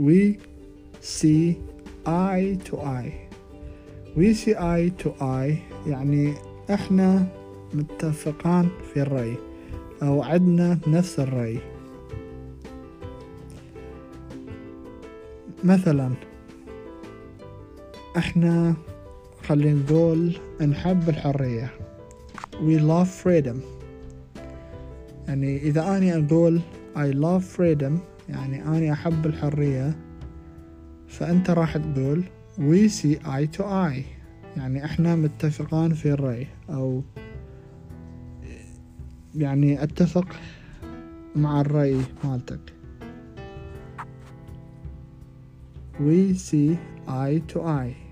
we see eye to eye. We see eye to eye. يعني إحنا متفقان في الرأي. أو عندنا نفس الرأي. مثلا إحنا خلينا نقول نحب الحرية. We love freedom. يعني إذا أنا أقول I love freedom يعني أنا أحب الحرية فأنت راح تقول we see eye to eye. يعني إحنا متفقان في الرأي أو يعني أتفق مع الرأي مالتك. We see eye to eye.